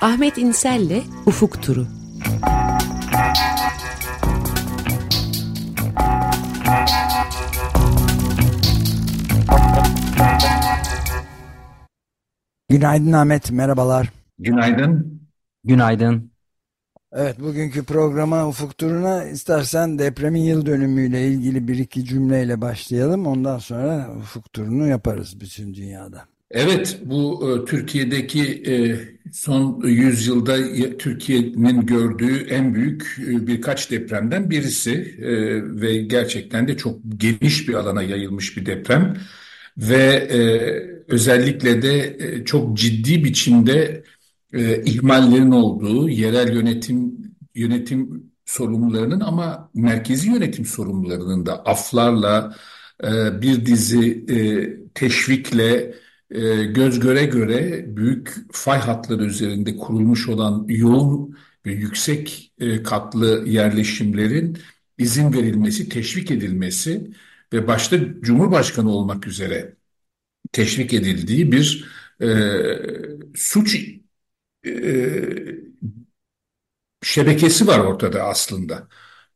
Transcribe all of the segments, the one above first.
Ahmet İnsel'le Ufuk Turu. Günaydın Ahmet, merhabalar. Günaydın. Günaydın. Evet, bugünkü programa Ufuk Turuna istersen depremin yıl dönümüyle ilgili bir iki cümleyle başlayalım. Ondan sonra Ufuk Turunu yaparız bütün dünyada. Evet, bu e, Türkiye'deki e, son yüzyılda Türkiye'nin gördüğü en büyük e, birkaç depremden birisi e, ve gerçekten de çok geniş bir alana yayılmış bir deprem. Ve e, özellikle de e, çok ciddi biçimde e, ihmallerin olduğu yerel yönetim yönetim sorumlularının ama merkezi yönetim sorumlularının da aflarla e, bir dizi e, teşvikle e, göz göre göre büyük fay hatları üzerinde kurulmuş olan yoğun ve yüksek e, katlı yerleşimlerin izin verilmesi, teşvik edilmesi ve başta Cumhurbaşkanı olmak üzere teşvik edildiği bir e, suç e, şebekesi var ortada aslında.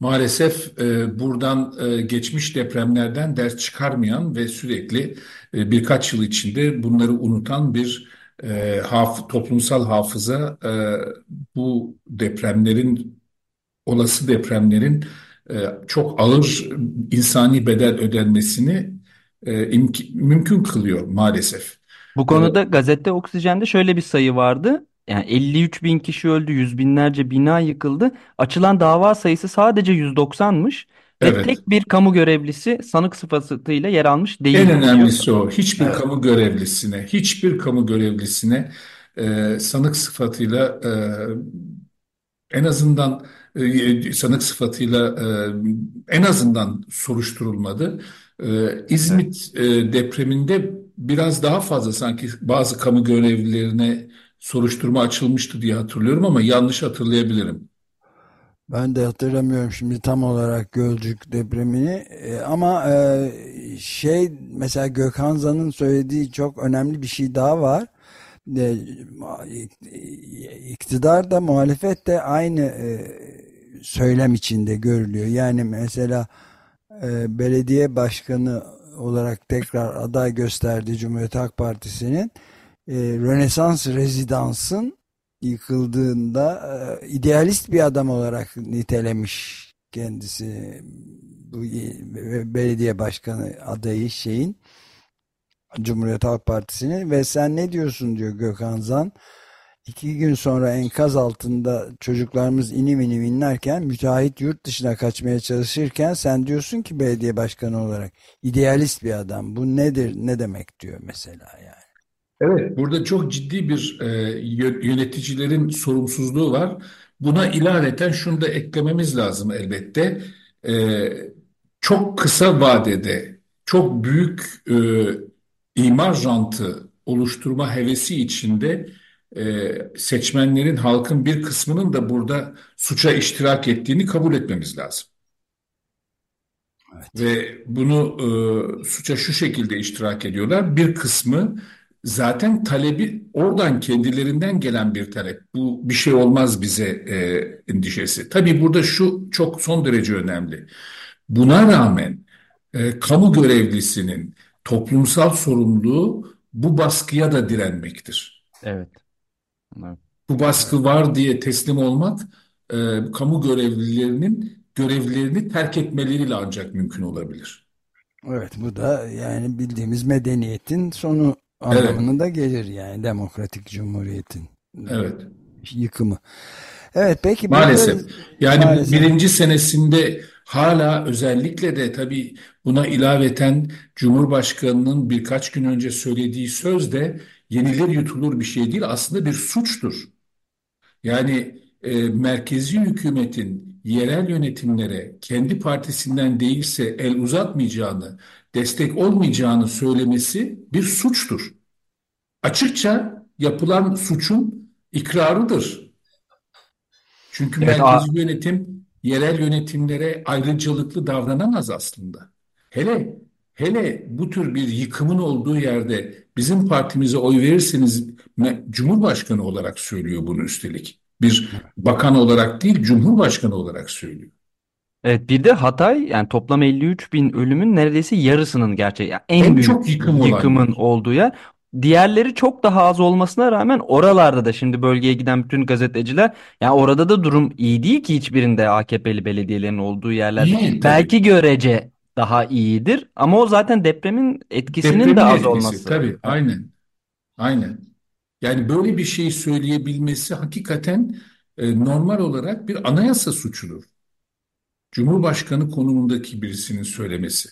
Maalesef e, buradan e, geçmiş depremlerden ders çıkarmayan ve sürekli e, birkaç yıl içinde bunları unutan bir e, haf toplumsal hafıza e, bu depremlerin olası depremlerin e, çok ağır insani bedel ödenmesini e, mümkün kılıyor maalesef. Bu konuda gazete Oksijen'de şöyle bir sayı vardı. Yani 53 bin kişi öldü, yüz binlerce bina yıkıldı. Açılan dava sayısı sadece 190'mış. Ve Evet. tek bir kamu görevlisi sanık sıfatıyla yer almış değil En diyor. önemlisi o. Hiçbir Evet. kamu görevlisine, hiçbir kamu görevlisine e, sanık sıfatıyla e, en azından e, sanık sıfatıyla e, en azından soruşturulmadı. E, İzmit e, depreminde biraz daha fazla sanki bazı kamu görevlilerine soruşturma açılmıştı diye hatırlıyorum ama yanlış hatırlayabilirim. Ben de hatırlamıyorum şimdi tam olarak Gölcük depremini E, ama e, şey mesela Gökhan Zan'ın söylediği çok önemli bir şey daha var. E, iktidar da muhalefet de aynı e, söylem içinde görülüyor. Yani mesela e, belediye başkanı olarak tekrar aday gösterdiği Cumhuriyet Halk Partisi'nin Rönesans rezidansın yıkıldığında e, idealist bir adam olarak nitelemiş kendisi bu e, belediye başkanı adayı şeyin Cumhuriyet Halk Partisi'nin ve sen ne diyorsun diyor Gökhan Zan. İki gün sonra enkaz altında çocuklarımız inim inim inlerken müteahhit yurt dışına kaçmaya çalışırken sen diyorsun ki belediye başkanı olarak idealist bir adam. Bu nedir ne demek diyor mesela yani. Evet, burada çok ciddi bir e, yö- yöneticilerin sorumsuzluğu var. Buna ilaveten şunu da eklememiz lazım elbette. E, çok kısa vadede çok büyük e, imar rantı oluşturma hevesi içinde e, seçmenlerin, halkın bir kısmının da burada suça iştirak ettiğini kabul etmemiz lazım. Evet. Ve bunu e, suça şu şekilde iştirak ediyorlar. Bir kısmı zaten talebi oradan kendilerinden gelen bir talep. Bu bir şey olmaz bize e, endişesi. Tabii burada şu çok son derece önemli. Buna rağmen e, kamu görevlisinin toplumsal sorumluluğu bu baskıya da direnmektir. Evet. Evet. Bu baskı var diye teslim olmak e, kamu görevlilerinin görevlerini terk etmeleriyle ancak mümkün olabilir. Evet bu da yani bildiğimiz medeniyetin sonu Evet, anlamına da gelir yani demokratik cumhuriyetin evet. yıkımı. Evet peki burada Maalesef. Yani maalesef birinci senesinde hala özellikle de tabii buna ilaveten Cumhurbaşkanı'nın birkaç gün önce söylediği söz de yenilir yutulur bir şey değil aslında bir suçtur. Yani e, merkezi hükümetin yerel yönetimlere kendi partisinden değilse el uzatmayacağını, destek olmayacağını söylemesi bir suçtur. Açıkça yapılan suçun ikrarıdır. Çünkü Evet, merkezi yönetim yerel yönetimlere ayrıcalıklı davranamaz aslında. Hele hele bu tür bir yıkımın olduğu yerde bizim partimize oy verirseniz Cumhurbaşkanı olarak söylüyor bunu üstelik. Bir bakan olarak değil, Cumhurbaşkanı olarak söylüyor. Evet bir de Hatay yani toplam 53 bin ölümün neredeyse yarısının gerçeği. Yani en, En büyük çok yıkım yıkımın olan. olduğu yer. Diğerleri çok daha az olmasına rağmen oralarda da şimdi bölgeye giden bütün gazeteciler yani orada da durum iyi değil ki hiçbirinde AKP'li belediyelerin olduğu yerler. İyi tabii. Belki görece daha iyidir ama o zaten depremin etkisinin Depremin de az etkisi olması. tabii aynen. Aynen. Yani böyle bir şeyi söyleyebilmesi hakikaten e, normal olarak bir anayasa suçudur. Cumhurbaşkanı konumundaki birisinin söylemesi.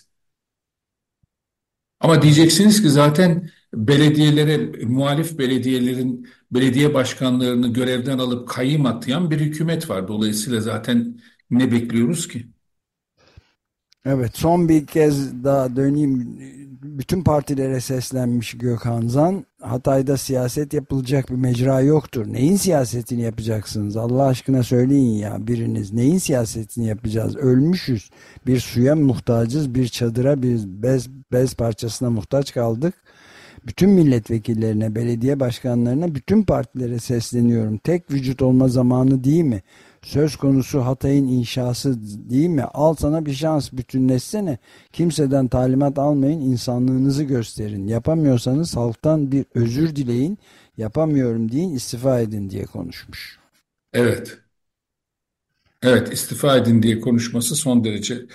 Ama diyeceksiniz ki zaten belediyelere, muhalif belediyelerin belediye başkanlarını görevden alıp kayyım atayan bir hükümet var. Dolayısıyla zaten ne bekliyoruz ki? Evet son bir kez daha döneyim. Bütün partilere seslenmiş Gökhan Zan. Hatay'da siyaset yapılacak bir mecra yoktur. Neyin siyasetini yapacaksınız? Allah aşkına söyleyin ya biriniz. Neyin siyasetini yapacağız? Ölmüşüz. Bir suya muhtacız, bir çadıra, bir bez, bez parçasına muhtaç kaldık. Bütün milletvekillerine, belediye başkanlarına, bütün partilere sesleniyorum. Tek vücut olma zamanı değil mi? Söz konusu Hatay'ın inşası değil mi? Al sana bir şans bütünleşsene. Kimseden talimat almayın, insanlığınızı gösterin. Yapamıyorsanız halktan bir özür dileyin. Yapamıyorum deyin, istifa edin diye konuşmuş. Evet. Evet, istifa edin diye konuşması son derece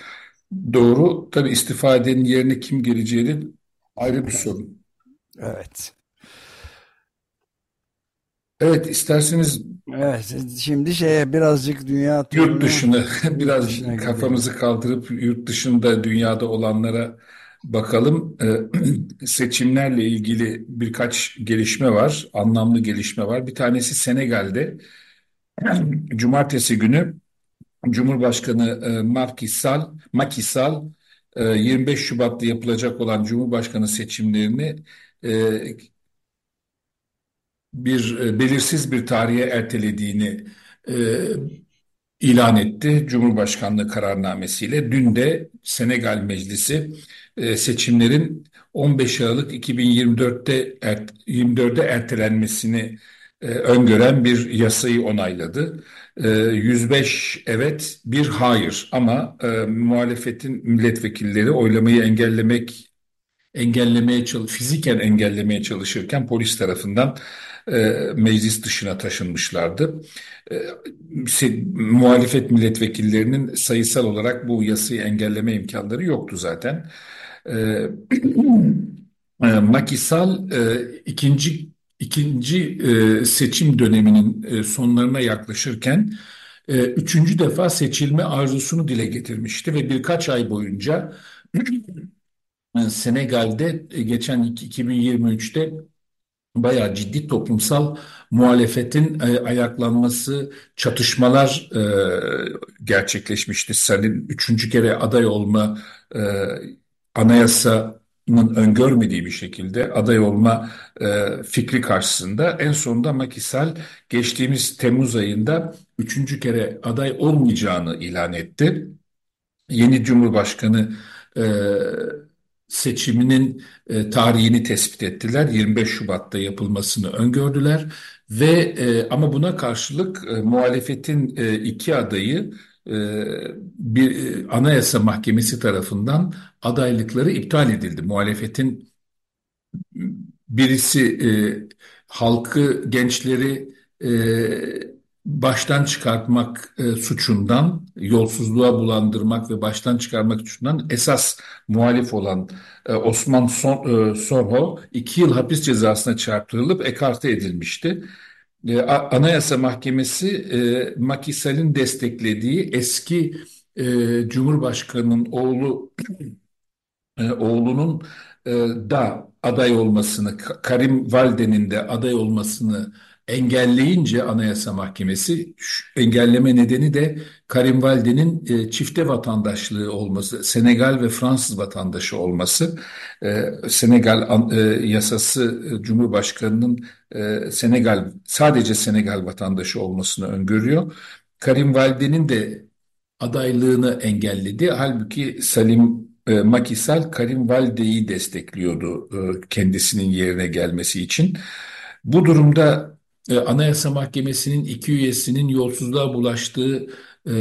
doğru. Tabii istifa edenin yerine kim geleceğini ayrı bir sorun. Evet. Evet, isterseniz Evet, şimdi şeye birazcık dünya yurt dışına biraz dışına gidelim. kafamızı kaldırıp yurt dışında dünyada olanlara bakalım. Ee, seçimlerle ilgili birkaç gelişme var, anlamlı gelişme var. Bir tanesi Senegal'de cumartesi günü Cumhurbaşkanı e, Macky Sall, Macky Sall e, 25 Şubat'ta yapılacak olan Cumhurbaşkanı seçimlerini e, bir e, belirsiz bir tarihe ertelediğini e, ilan etti Cumhurbaşkanlığı kararnamesiyle. Dün de Senegal Meclisi e, seçimlerin 15 Aralık 2024'te er, 24'e ertelenmesini e, öngören bir yasayı onayladı. E, 105 evet, bir hayır ama e, muhalefetin milletvekilleri oylamayı engellemek engellemeye çalış fiziken engellemeye çalışırken polis tarafından e, meclis dışına taşınmışlardı. E, muhalefet milletvekillerinin sayısal olarak bu yasayı engelleme imkanları yoktu zaten. E, e, Macky Sall e, ikinci ikinci e, seçim döneminin e, sonlarına yaklaşırken e, üçüncü defa seçilme arzusunu dile getirmişti ve birkaç ay boyunca Senegal'de e, geçen 2023'te bayağı ciddi toplumsal muhalefetin e, ayaklanması, çatışmalar e, gerçekleşmişti. Senin üçüncü kere aday olma e, anayasanın öngörmediği bir şekilde aday olma e, fikri karşısında en sonunda Macky Sall geçtiğimiz Temmuz ayında üçüncü kere aday olmayacağını ilan etti. Yeni Cumhurbaşkanı e, seçiminin e, tarihini tespit ettiler. 25 Şubat'ta yapılmasını öngördüler ve e, ama buna karşılık e, muhalefetin e, iki adayı e, bir e, Anayasa Mahkemesi tarafından adaylıkları iptal edildi. Muhalefetin birisi e, halkı, gençleri e, baştan çıkartmak e, suçundan, yolsuzluğa bulandırmak ve baştan çıkarmak suçundan esas muhalif olan e, Osman Son, e, Sorho iki yıl hapis cezasına çarptırılıp ekarte edilmişti. E, Anayasa Mahkemesi e, Macky desteklediği eski e, Cumhurbaşkanı'nın oğlu e, oğlunun e, da aday olmasını, Ka- Karim Valde'nin de aday olmasını engelleyince Anayasa Mahkemesi engelleme nedeni de Karim Valde'nin e, çifte vatandaşlığı olması, Senegal ve Fransız vatandaşı olması. E, Senegal e, yasası e, Cumhurbaşkanı'nın e, Senegal sadece Senegal vatandaşı olmasını öngörüyor. Karim Valde'nin de adaylığını engelledi. Halbuki Salim e, Macky Sall Karim Valde'yi destekliyordu e, kendisinin yerine gelmesi için. Bu durumda e, Anayasa Mahkemesi'nin iki üyesinin yolsuzluğa bulaştığı e,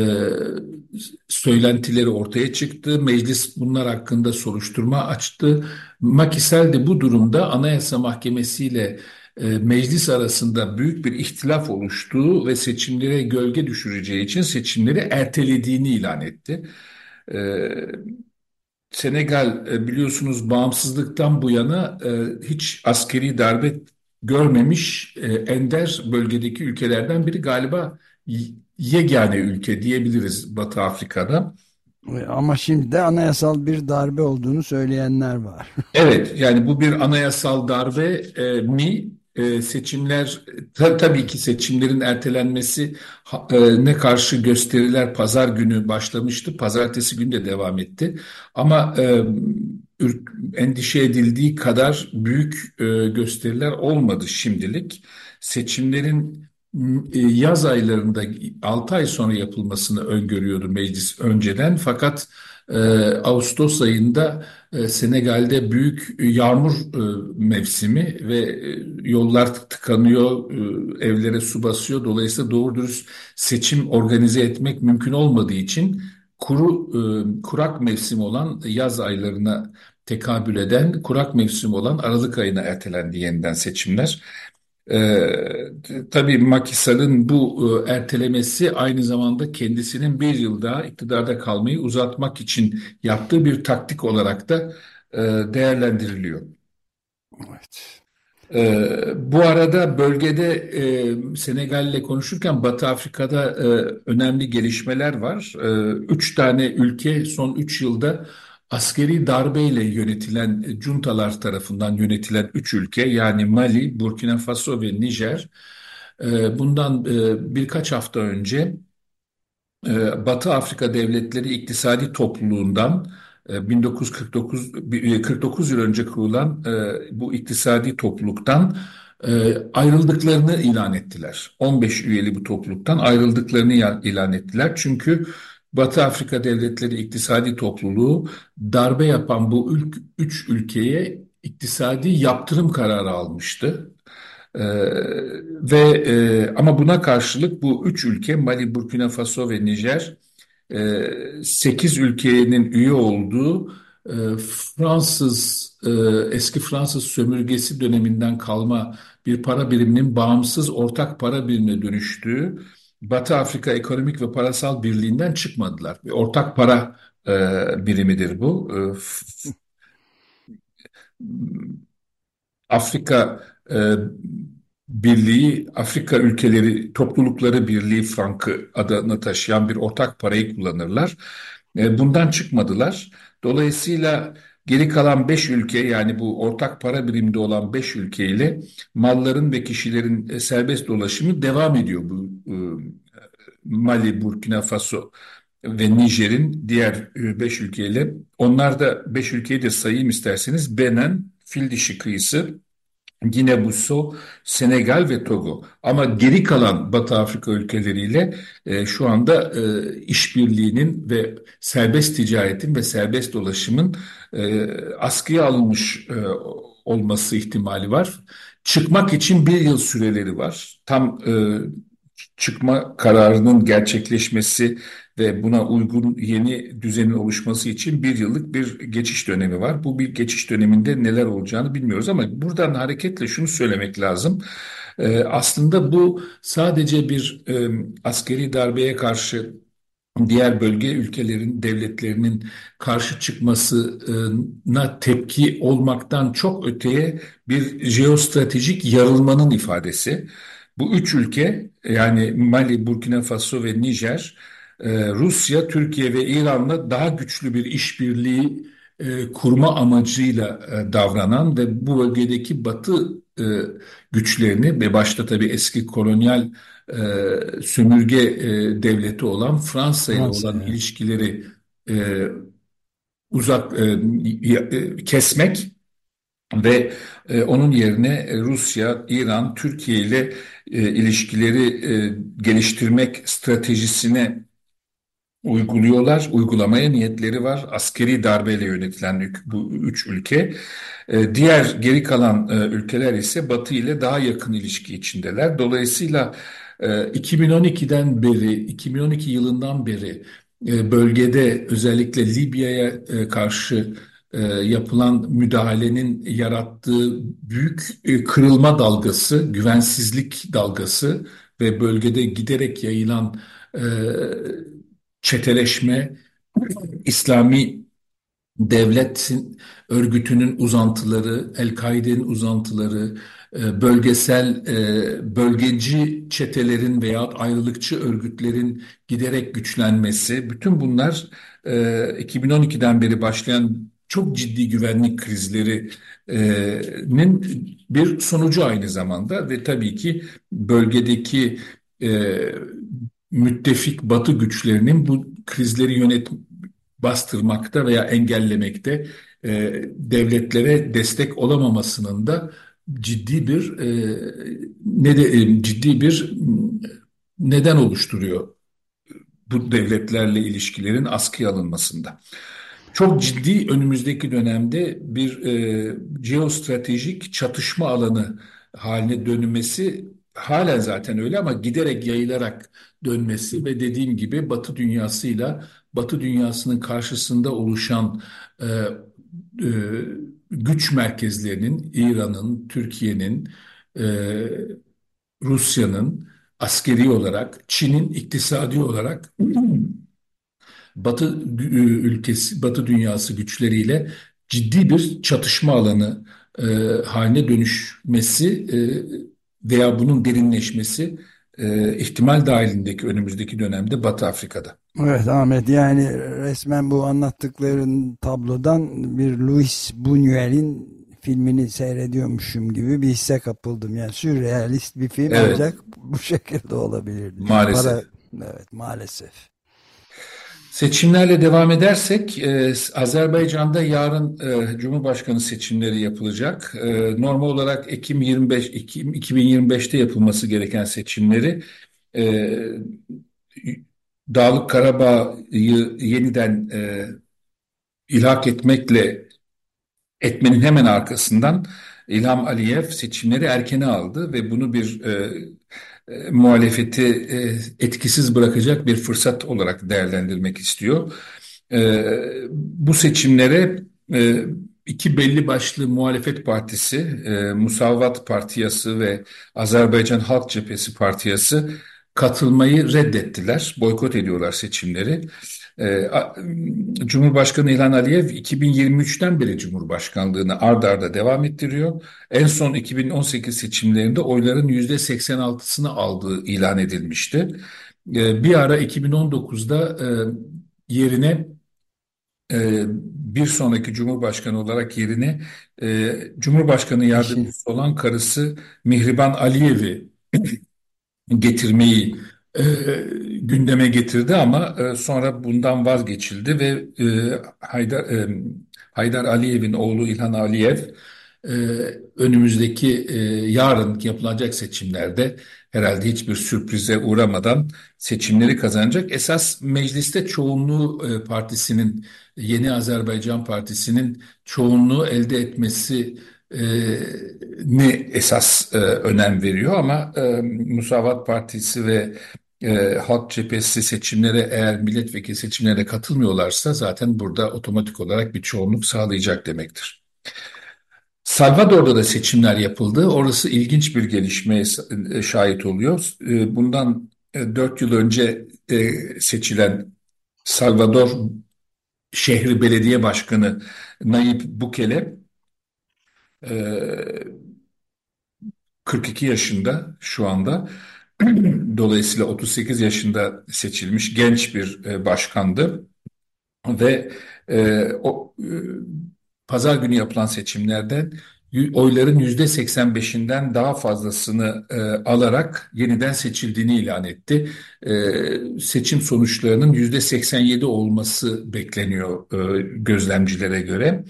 söylentileri ortaya çıktı. Meclis bunlar hakkında soruşturma açtı. Macky Sall de bu durumda Anayasa Mahkemesi ile e, meclis arasında büyük bir ihtilaf oluştuğu ve seçimlere gölge düşüreceği için seçimleri ertelediğini ilan etti. E, Senegal e, biliyorsunuz bağımsızlıktan bu yana e, hiç askeri darbe görmemiş e, ender bölgedeki ülkelerden biri galiba yegane ülke diyebiliriz Batı Afrika'da. Ama şimdi de anayasal bir darbe olduğunu söyleyenler var. evet yani bu bir anayasal darbe mi e, seçimler ta, tabii ki seçimlerin ertelenmesi e, ne karşı gösteriler pazar günü başlamıştı. Pazartesi günü de devam etti. Ama e, endişe edildiği kadar büyük e, gösteriler olmadı şimdilik. Seçimlerin e, yaz aylarında 6 ay sonra yapılmasını öngörüyordu meclis önceden. Fakat e, Ağustos ayında Senegal'de büyük yağmur mevsimi ve yollar tıkanıyor, evlere su basıyor. Dolayısıyla doğru dürüst seçim organize etmek mümkün olmadığı için kuru e, kurak mevsim olan yaz aylarına tekabül eden kurak mevsim olan Aralık ayına ertelendi yeniden seçimler. Ee, tabii Macky bu e, ertelemesi aynı zamanda kendisinin bir yıl daha iktidarda kalmayı uzatmak için yaptığı bir taktik olarak da e, değerlendiriliyor. Evet. Ee, bu arada bölgede e, Senegal ile konuşurken Batı Afrika'da e, önemli gelişmeler var. E, üç tane ülke son üç yılda askeri darbeyle yönetilen e, juntalar tarafından yönetilen üç ülke yani Mali, Burkina Faso ve Nijer e, bundan e, birkaç hafta önce Batı Afrika Devletleri İktisadi Topluluğundan 1949 49 yıl önce kurulan bu iktisadi topluluktan ayrıldıklarını ilan ettiler. 15 üyeli bu topluluktan ayrıldıklarını ilan ettiler. Çünkü Batı Afrika Devletleri İktisadi Topluluğu darbe yapan bu ülk, üç ülkeye iktisadi yaptırım kararı almıştı. Ee, ve e, ama buna karşılık bu üç ülke Mali, Burkina Faso ve Nijer e, 8 ülkenin üye olduğu e, Fransız e, eski Fransız sömürgesi döneminden kalma bir para biriminin bağımsız ortak para birimine dönüştüğü Batı Afrika Ekonomik ve Parasal Birliği'nden çıkmadılar. Bir ortak para e, birimidir bu. Afrika Birliği, Afrika Ülkeleri Toplulukları Birliği frankı adını taşıyan bir ortak parayı kullanırlar. E, bundan çıkmadılar. Dolayısıyla geri kalan 5 ülke yani bu ortak para biriminde olan 5 ülke ile malların ve kişilerin e, serbest dolaşımı devam ediyor bu e, Mali, Burkina Faso ve Nijer'in diğer 5 ülkeyle. Onlar da 5 ülkeyi de sayayım isterseniz. Benin, Fil Dişi Kıyısı, Gine-Bissau, Senegal ve Togo. Ama geri kalan Batı Afrika ülkeleriyle e, şu anda e, işbirliğinin ve serbest ticaretin ve serbest dolaşımın e, askıya alınmış e, olması ihtimali var. Çıkmak için bir yıl süreleri var. Tam e, çıkma kararının gerçekleşmesi ve buna uygun yeni düzenin oluşması için bir yıllık bir geçiş dönemi var. Bu bir geçiş döneminde neler olacağını bilmiyoruz ama buradan hareketle şunu söylemek lazım. Ee, aslında bu sadece bir e, askeri darbeye karşı diğer bölge ülkelerin devletlerinin karşı çıkmasına tepki olmaktan çok öteye bir jeostratejik yarılmanın ifadesi. Bu üç ülke yani Mali, Burkina Faso ve Nijer, e, Rusya, Türkiye ve İran'la daha güçlü bir işbirliği e, kurma amacıyla e, davranan ve bu bölgedeki Batı güçlerini ve başta tabii eski kolonyal sömürge devleti olan Fransa ile olan ilişkileri uzak kesmek ve onun yerine Rusya, İran, Türkiye ile e, ilişkileri e, geliştirmek stratejisine uyguluyorlar. Uygulamaya niyetleri var. Askeri darbeyle yönetilen bu üç ülke. E, diğer geri kalan e, ülkeler ise Batı ile daha yakın ilişki içindeler. Dolayısıyla 2012'den beri, 2012 yılından beri bölgede özellikle Libya'ya karşı yapılan müdahalenin yarattığı büyük kırılma dalgası, güvensizlik dalgası ve bölgede giderek yayılan çeteleşme, İslami devletin örgütünün uzantıları, El-Kaide'nin uzantıları, e, bölgesel e, bölgeci çetelerin veya ayrılıkçı örgütlerin giderek güçlenmesi, bütün bunlar 2012'den e, beri başlayan çok ciddi güvenlik krizlerinin bir sonucu aynı zamanda ve tabii ki bölgedeki müttefik Batı güçlerinin bu krizleri yönet bastırmakta veya engellemekte devletlere destek olamamasının da ciddi bir ne de ciddi bir neden oluşturuyor bu devletlerle ilişkilerin askıya alınmasında. Çok ciddi önümüzdeki dönemde bir e, geostratejik çatışma alanı haline dönmesi halen zaten öyle ama giderek yayılarak dönmesi ve dediğim gibi Batı dünyasıyla Batı dünyasının karşısında oluşan e, e, güç merkezlerinin İran'ın, Türkiye'nin, e, Rusya'nın askeri olarak, Çin'in iktisadi olarak Batı ülkesi, Batı dünyası güçleriyle ciddi bir çatışma alanı e, haline dönüşmesi e, veya bunun derinleşmesi e, ihtimal dahilindeki önümüzdeki dönemde Batı Afrika'da. Evet Ahmet yani resmen bu anlattıkların tablodan bir Louis Buñuel'in filmini seyrediyormuşum gibi bir hisse kapıldım. Yani sürrealist bir film evet. ancak bu şekilde olabilirdi. Maalesef. Para, evet maalesef. Seçimlerle devam edersek e, Azerbaycan'da yarın e, Cumhurbaşkanı seçimleri yapılacak. E, normal olarak Ekim 25 Ekim 2025'te yapılması gereken seçimleri e, Dağlık Karabağ'ı yeniden e, ilhak etmekle etmenin hemen arkasından İlham Aliyev seçimleri erkene aldı ve bunu bir e, e, muhalefeti e, etkisiz bırakacak bir fırsat olarak değerlendirmek istiyor. E, bu seçimlere e, iki belli başlı muhalefet partisi, e, Musavat Partiyası ve Azerbaycan Halk Cephesi Partiyası katılmayı reddettiler, boykot ediyorlar seçimleri. Ee, Cumhurbaşkanı İlhan Aliyev 2023'ten beri Cumhurbaşkanlığını ard arda devam ettiriyor. En son 2018 seçimlerinde oyların %86'sını aldığı ilan edilmişti. Ee, bir ara 2019'da e, yerine e, bir sonraki Cumhurbaşkanı olarak yerine e, Cumhurbaşkanı yardımcısı olan karısı Mihriban Aliyev'i getirmeyi e, gündeme getirdi ama e, sonra bundan vazgeçildi ve e, Haydar e, Haydar Aliyev'in oğlu İlhan Aliyev e, önümüzdeki e, yarın yapılacak seçimlerde herhalde hiçbir sürprize uğramadan seçimleri kazanacak. Esas mecliste çoğunluğu e, partisinin Yeni Azerbaycan Partisi'nin çoğunluğu elde etmesi ne esas e, önem veriyor ama e, Musavat Partisi ve e, Halk Cephesi seçimlere eğer milletvekili seçimlerine katılmıyorlarsa zaten burada otomatik olarak bir çoğunluk sağlayacak demektir. Salvador'da da seçimler yapıldı. Orası ilginç bir gelişmeye e, şahit oluyor. E, bundan e, 4 yıl önce e, seçilen Salvador şehri belediye başkanı Nayib Bukele 42 ee, yaşında şu anda. Dolayısıyla 38 yaşında seçilmiş genç bir e, başkandı ve e, o e, pazar günü yapılan seçimlerden oyların yüzde 85'inden daha fazlasını e, alarak yeniden seçildiğini ilan etti. E, seçim sonuçlarının yüzde 87 olması bekleniyor e, gözlemcilere göre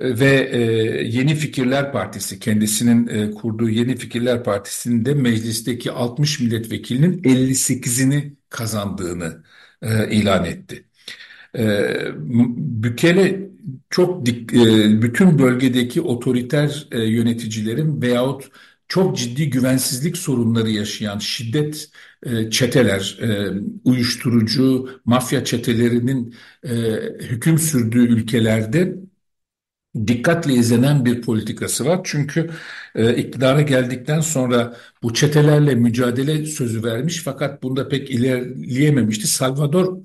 ve e, Yeni Fikirler Partisi kendisinin e, kurduğu Yeni Fikirler Partisi'nin de meclisteki 60 milletvekilinin 58'ini kazandığını e, ilan etti. E, Bükele çok dik, e, bütün bölgedeki otoriter e, yöneticilerin veyahut çok ciddi güvensizlik sorunları yaşayan şiddet e, çeteler, e, uyuşturucu, mafya çetelerinin e, hüküm sürdüğü ülkelerde dikkatle izlenen bir politikası var. Çünkü e, iktidara geldikten sonra bu çetelerle mücadele sözü vermiş fakat bunda pek ilerleyememişti. Salvador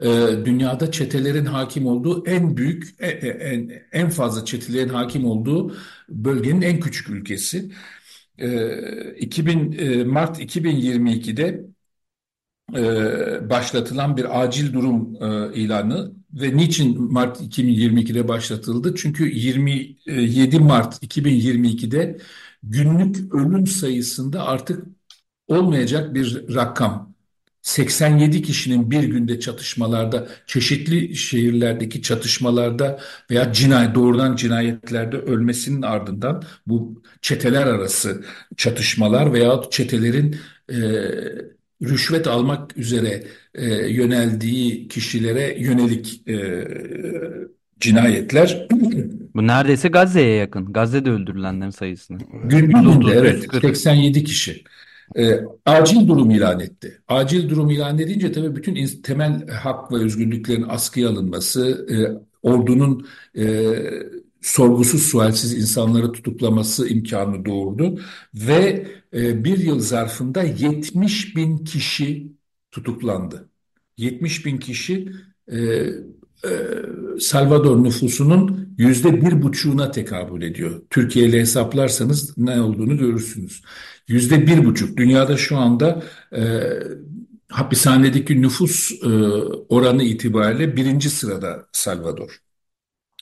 e, dünyada çetelerin hakim olduğu en büyük, e, e, en, en fazla çetelerin hakim olduğu bölgenin en küçük ülkesi. E, 2000 e, Mart 2022'de e, başlatılan bir acil durum e, ilanı ve niçin Mart 2022'de başlatıldı? Çünkü 27 Mart 2022'de günlük ölüm sayısında artık olmayacak bir rakam. 87 kişinin bir günde çatışmalarda, çeşitli şehirlerdeki çatışmalarda veya cinayet, doğrudan cinayetlerde ölmesinin ardından bu çeteler arası çatışmalar veya çetelerin e, rüşvet almak üzere e, yöneldiği kişilere yönelik e, cinayetler. Bu neredeyse Gazze'ye yakın. Gazze'de öldürülenlerin sayısını. Gün gününde evet 87 kişi. E, acil durum ilan etti. Acil durum ilan edince tabii bütün temel hak ve özgürlüklerin askıya alınması, e, ordunun e, sorgusuz sualsiz insanları tutuklaması imkanı doğurdu ve e, bir yıl zarfında 70 bin kişi tutuklandı. 70 bin kişi e, e, Salvador nüfusunun yüzde bir buçuğuna tekabül ediyor. Türkiye ile hesaplarsanız ne olduğunu görürsünüz. Yüzde bir buçuk. Dünyada şu anda e, hapishanedeki nüfus e, oranı itibariyle birinci sırada Salvador.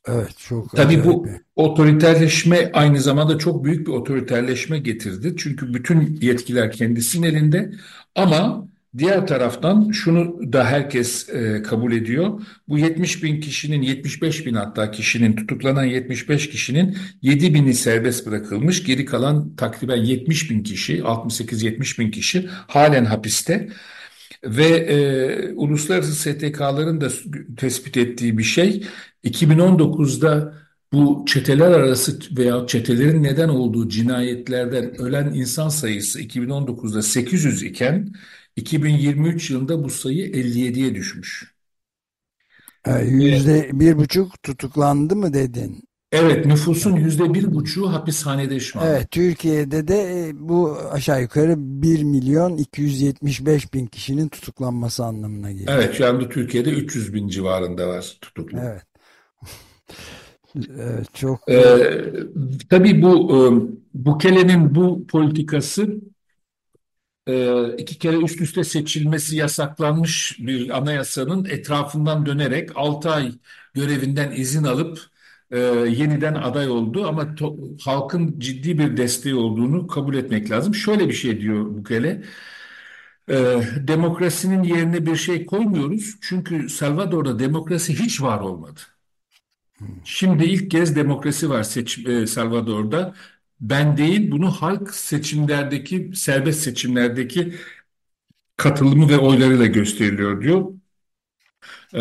Evet çok Tabii bu otoriterleşme aynı zamanda çok büyük bir otoriterleşme getirdi. Çünkü bütün yetkiler kendisinin elinde ama diğer taraftan şunu da herkes e, kabul ediyor. Bu 70 bin kişinin 75 bin hatta kişinin tutuklanan 75 kişinin 7 bini serbest bırakılmış. Geri kalan takriben 70 bin kişi 68-70 bin kişi halen hapiste. Ve e, uluslararası STK'ların da tespit ettiği bir şey 2019'da bu çeteler arası veya çetelerin neden olduğu cinayetlerden ölen insan sayısı 2019'da 800 iken 2023 yılında bu sayı 57'ye düşmüş. Yüzde bir buçuk tutuklandı mı dedin? Evet nüfusun yüzde bir buçuğu hapishanede şu an. Evet Türkiye'de de e, bu aşağı yukarı 1 milyon 275 bin kişinin tutuklanması anlamına geliyor. Evet şu anda Türkiye'de 300 bin civarında var tutuklu. Evet. evet çok. Ee, tabii bu e, Bukele'nin bu politikası e, iki kere üst üste seçilmesi yasaklanmış bir anayasanın etrafından dönerek 6 ay görevinden izin alıp e, yeniden aday oldu ama to, halkın ciddi bir desteği olduğunu kabul etmek lazım. Şöyle bir şey diyor Bukele. E, demokrasinin yerine bir şey koymuyoruz çünkü Salvador'da demokrasi hiç var olmadı. Şimdi ilk kez demokrasi var seç, e, Salvador'da. Ben değil bunu halk seçimlerdeki serbest seçimlerdeki katılımı ve oylarıyla gösteriliyor diyor. Ee,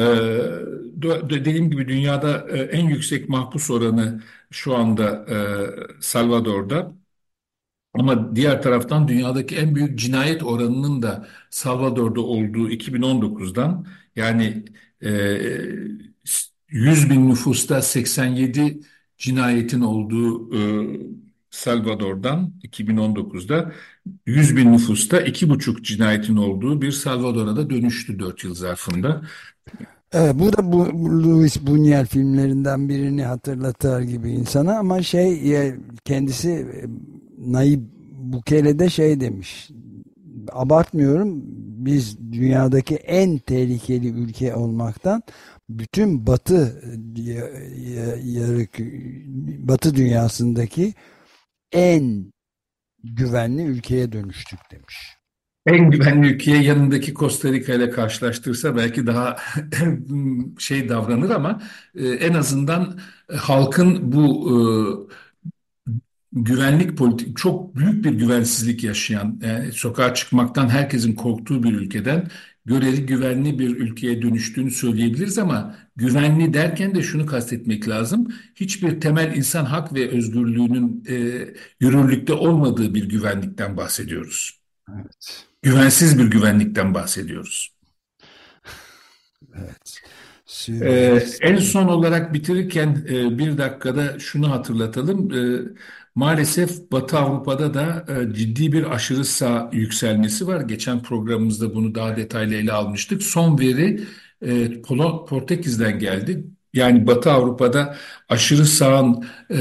dediğim gibi dünyada e, en yüksek mahpus oranı şu anda e, Salvador'da. Ama diğer taraftan dünyadaki en büyük cinayet oranının da Salvador'da olduğu 2019'dan yani 100 e, bin nüfusta 87 cinayetin olduğu Salvador'dan 2019'da 100 bin nüfusta 2,5 cinayetin olduğu bir Salvador'a da dönüştü 4 yıl zarfında. Evet, bu da bu Louis Buñuel filmlerinden birini hatırlatır gibi insana ama şey kendisi e, Nayib Bukele şey demiş abartmıyorum biz dünyadaki en tehlikeli ülke olmaktan bütün batı yarık batı dünyasındaki en güvenli ülkeye dönüştük demiş. En güvenli ülkeye yanındaki Costa Rica ile karşılaştırsa belki daha şey davranır ama e, en azından e, halkın bu e, güvenlik politik çok büyük bir güvensizlik yaşayan, sokağa çıkmaktan herkesin korktuğu bir ülkeden göreli güvenli bir ülkeye dönüştüğünü söyleyebiliriz ama güvenli derken de şunu kastetmek lazım. Hiçbir temel insan hak ve özgürlüğünün e, yürürlükte olmadığı bir güvenlikten bahsediyoruz. Evet. Güvensiz bir güvenlikten bahsediyoruz. Evet. Ee, en son olarak bitirirken e, bir dakikada şunu hatırlatalım. E, maalesef Batı Avrupa'da da e, ciddi bir aşırı sağ yükselmesi var. Geçen programımızda bunu daha detaylı ele almıştık. Son veri e, Polo, Portekiz'den geldi. Yani Batı Avrupa'da aşırı sağın e,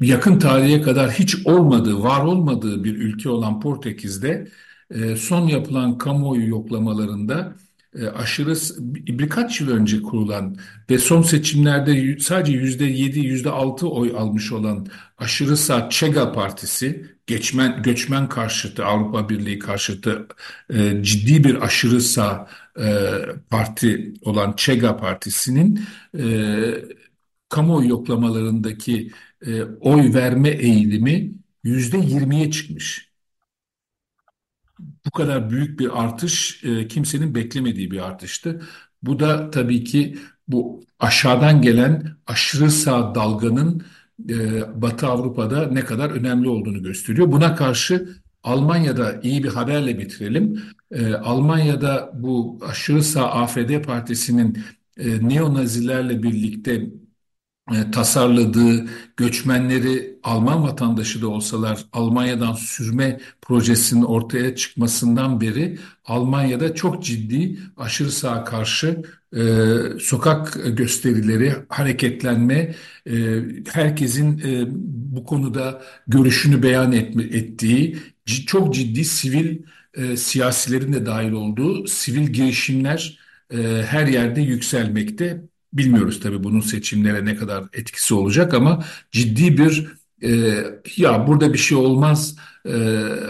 yakın tarihe kadar hiç olmadığı, var olmadığı bir ülke olan Portekiz'de e, son yapılan kamuoyu yoklamalarında aşırı birkaç yıl önce kurulan ve son seçimlerde sadece yüzde yedi, yüzde altı oy almış olan aşırı sağ Çega Partisi, geçmen, göçmen karşıtı, Avrupa Birliği karşıtı e, ciddi bir aşırı sağ e, parti olan Çega Partisi'nin e, kamuoyu yoklamalarındaki e, oy verme eğilimi yüzde yirmiye çıkmış bu kadar büyük bir artış e, kimsenin beklemediği bir artıştı. Bu da tabii ki bu aşağıdan gelen aşırı sağ dalganın e, Batı Avrupa'da ne kadar önemli olduğunu gösteriyor. Buna karşı Almanya'da iyi bir haberle bitirelim. E, Almanya'da bu aşırı sağ AfD partisinin e, neonazilerle birlikte tasarladığı göçmenleri Alman vatandaşı da olsalar Almanya'dan sürme projesinin ortaya çıkmasından beri Almanya'da çok ciddi aşırı sağa karşı e, sokak gösterileri, hareketlenme, e, herkesin e, bu konuda görüşünü beyan etme, ettiği çok ciddi sivil e, siyasilerin de dahil olduğu sivil girişimler e, her yerde yükselmekte. Bilmiyoruz tabii bunun seçimlere ne kadar etkisi olacak ama ciddi bir e, ya burada bir şey olmaz e,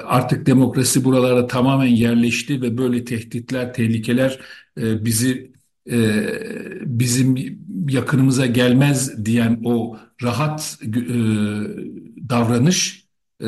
artık demokrasi buralara tamamen yerleşti ve böyle tehditler, tehlikeler e, bizi e, bizim yakınımıza gelmez diyen o rahat e, davranış e,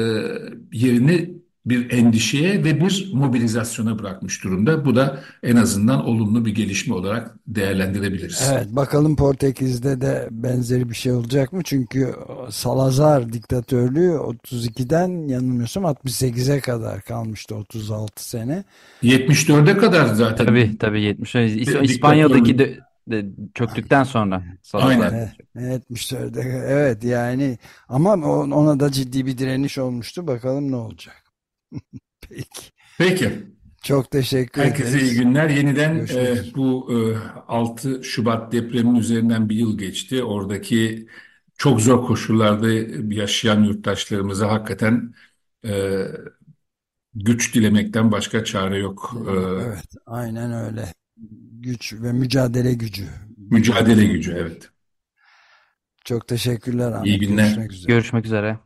yerini bir endişeye ve bir mobilizasyona bırakmış durumda. Bu da en azından olumlu bir gelişme olarak değerlendirebiliriz. Evet bakalım Portekiz'de de benzeri bir şey olacak mı? Çünkü Salazar diktatörlüğü 32'den yanılmıyorsam 68'e kadar kalmıştı 36 sene. 74'e kadar zaten. Tabii tabii 70. İspanya'daki de, çöktükten sonra Salazar. Aynen. Evet, 74'e evet yani ama ona da ciddi bir direniş olmuştu. Bakalım ne olacak. Peki. Peki. Çok teşekkür Herkese ederiz. Herkese iyi günler. Yeniden e, bu e, 6 Şubat depremin üzerinden bir yıl geçti. Oradaki çok zor koşullarda yaşayan yurttaşlarımıza hakikaten e, güç dilemekten başka çare yok. E, evet, aynen öyle. Güç ve mücadele gücü. Mücadele gücü, evet. Çok teşekkürler Ahmet. İyi günler. Görüşmek üzere. Görüşmek üzere.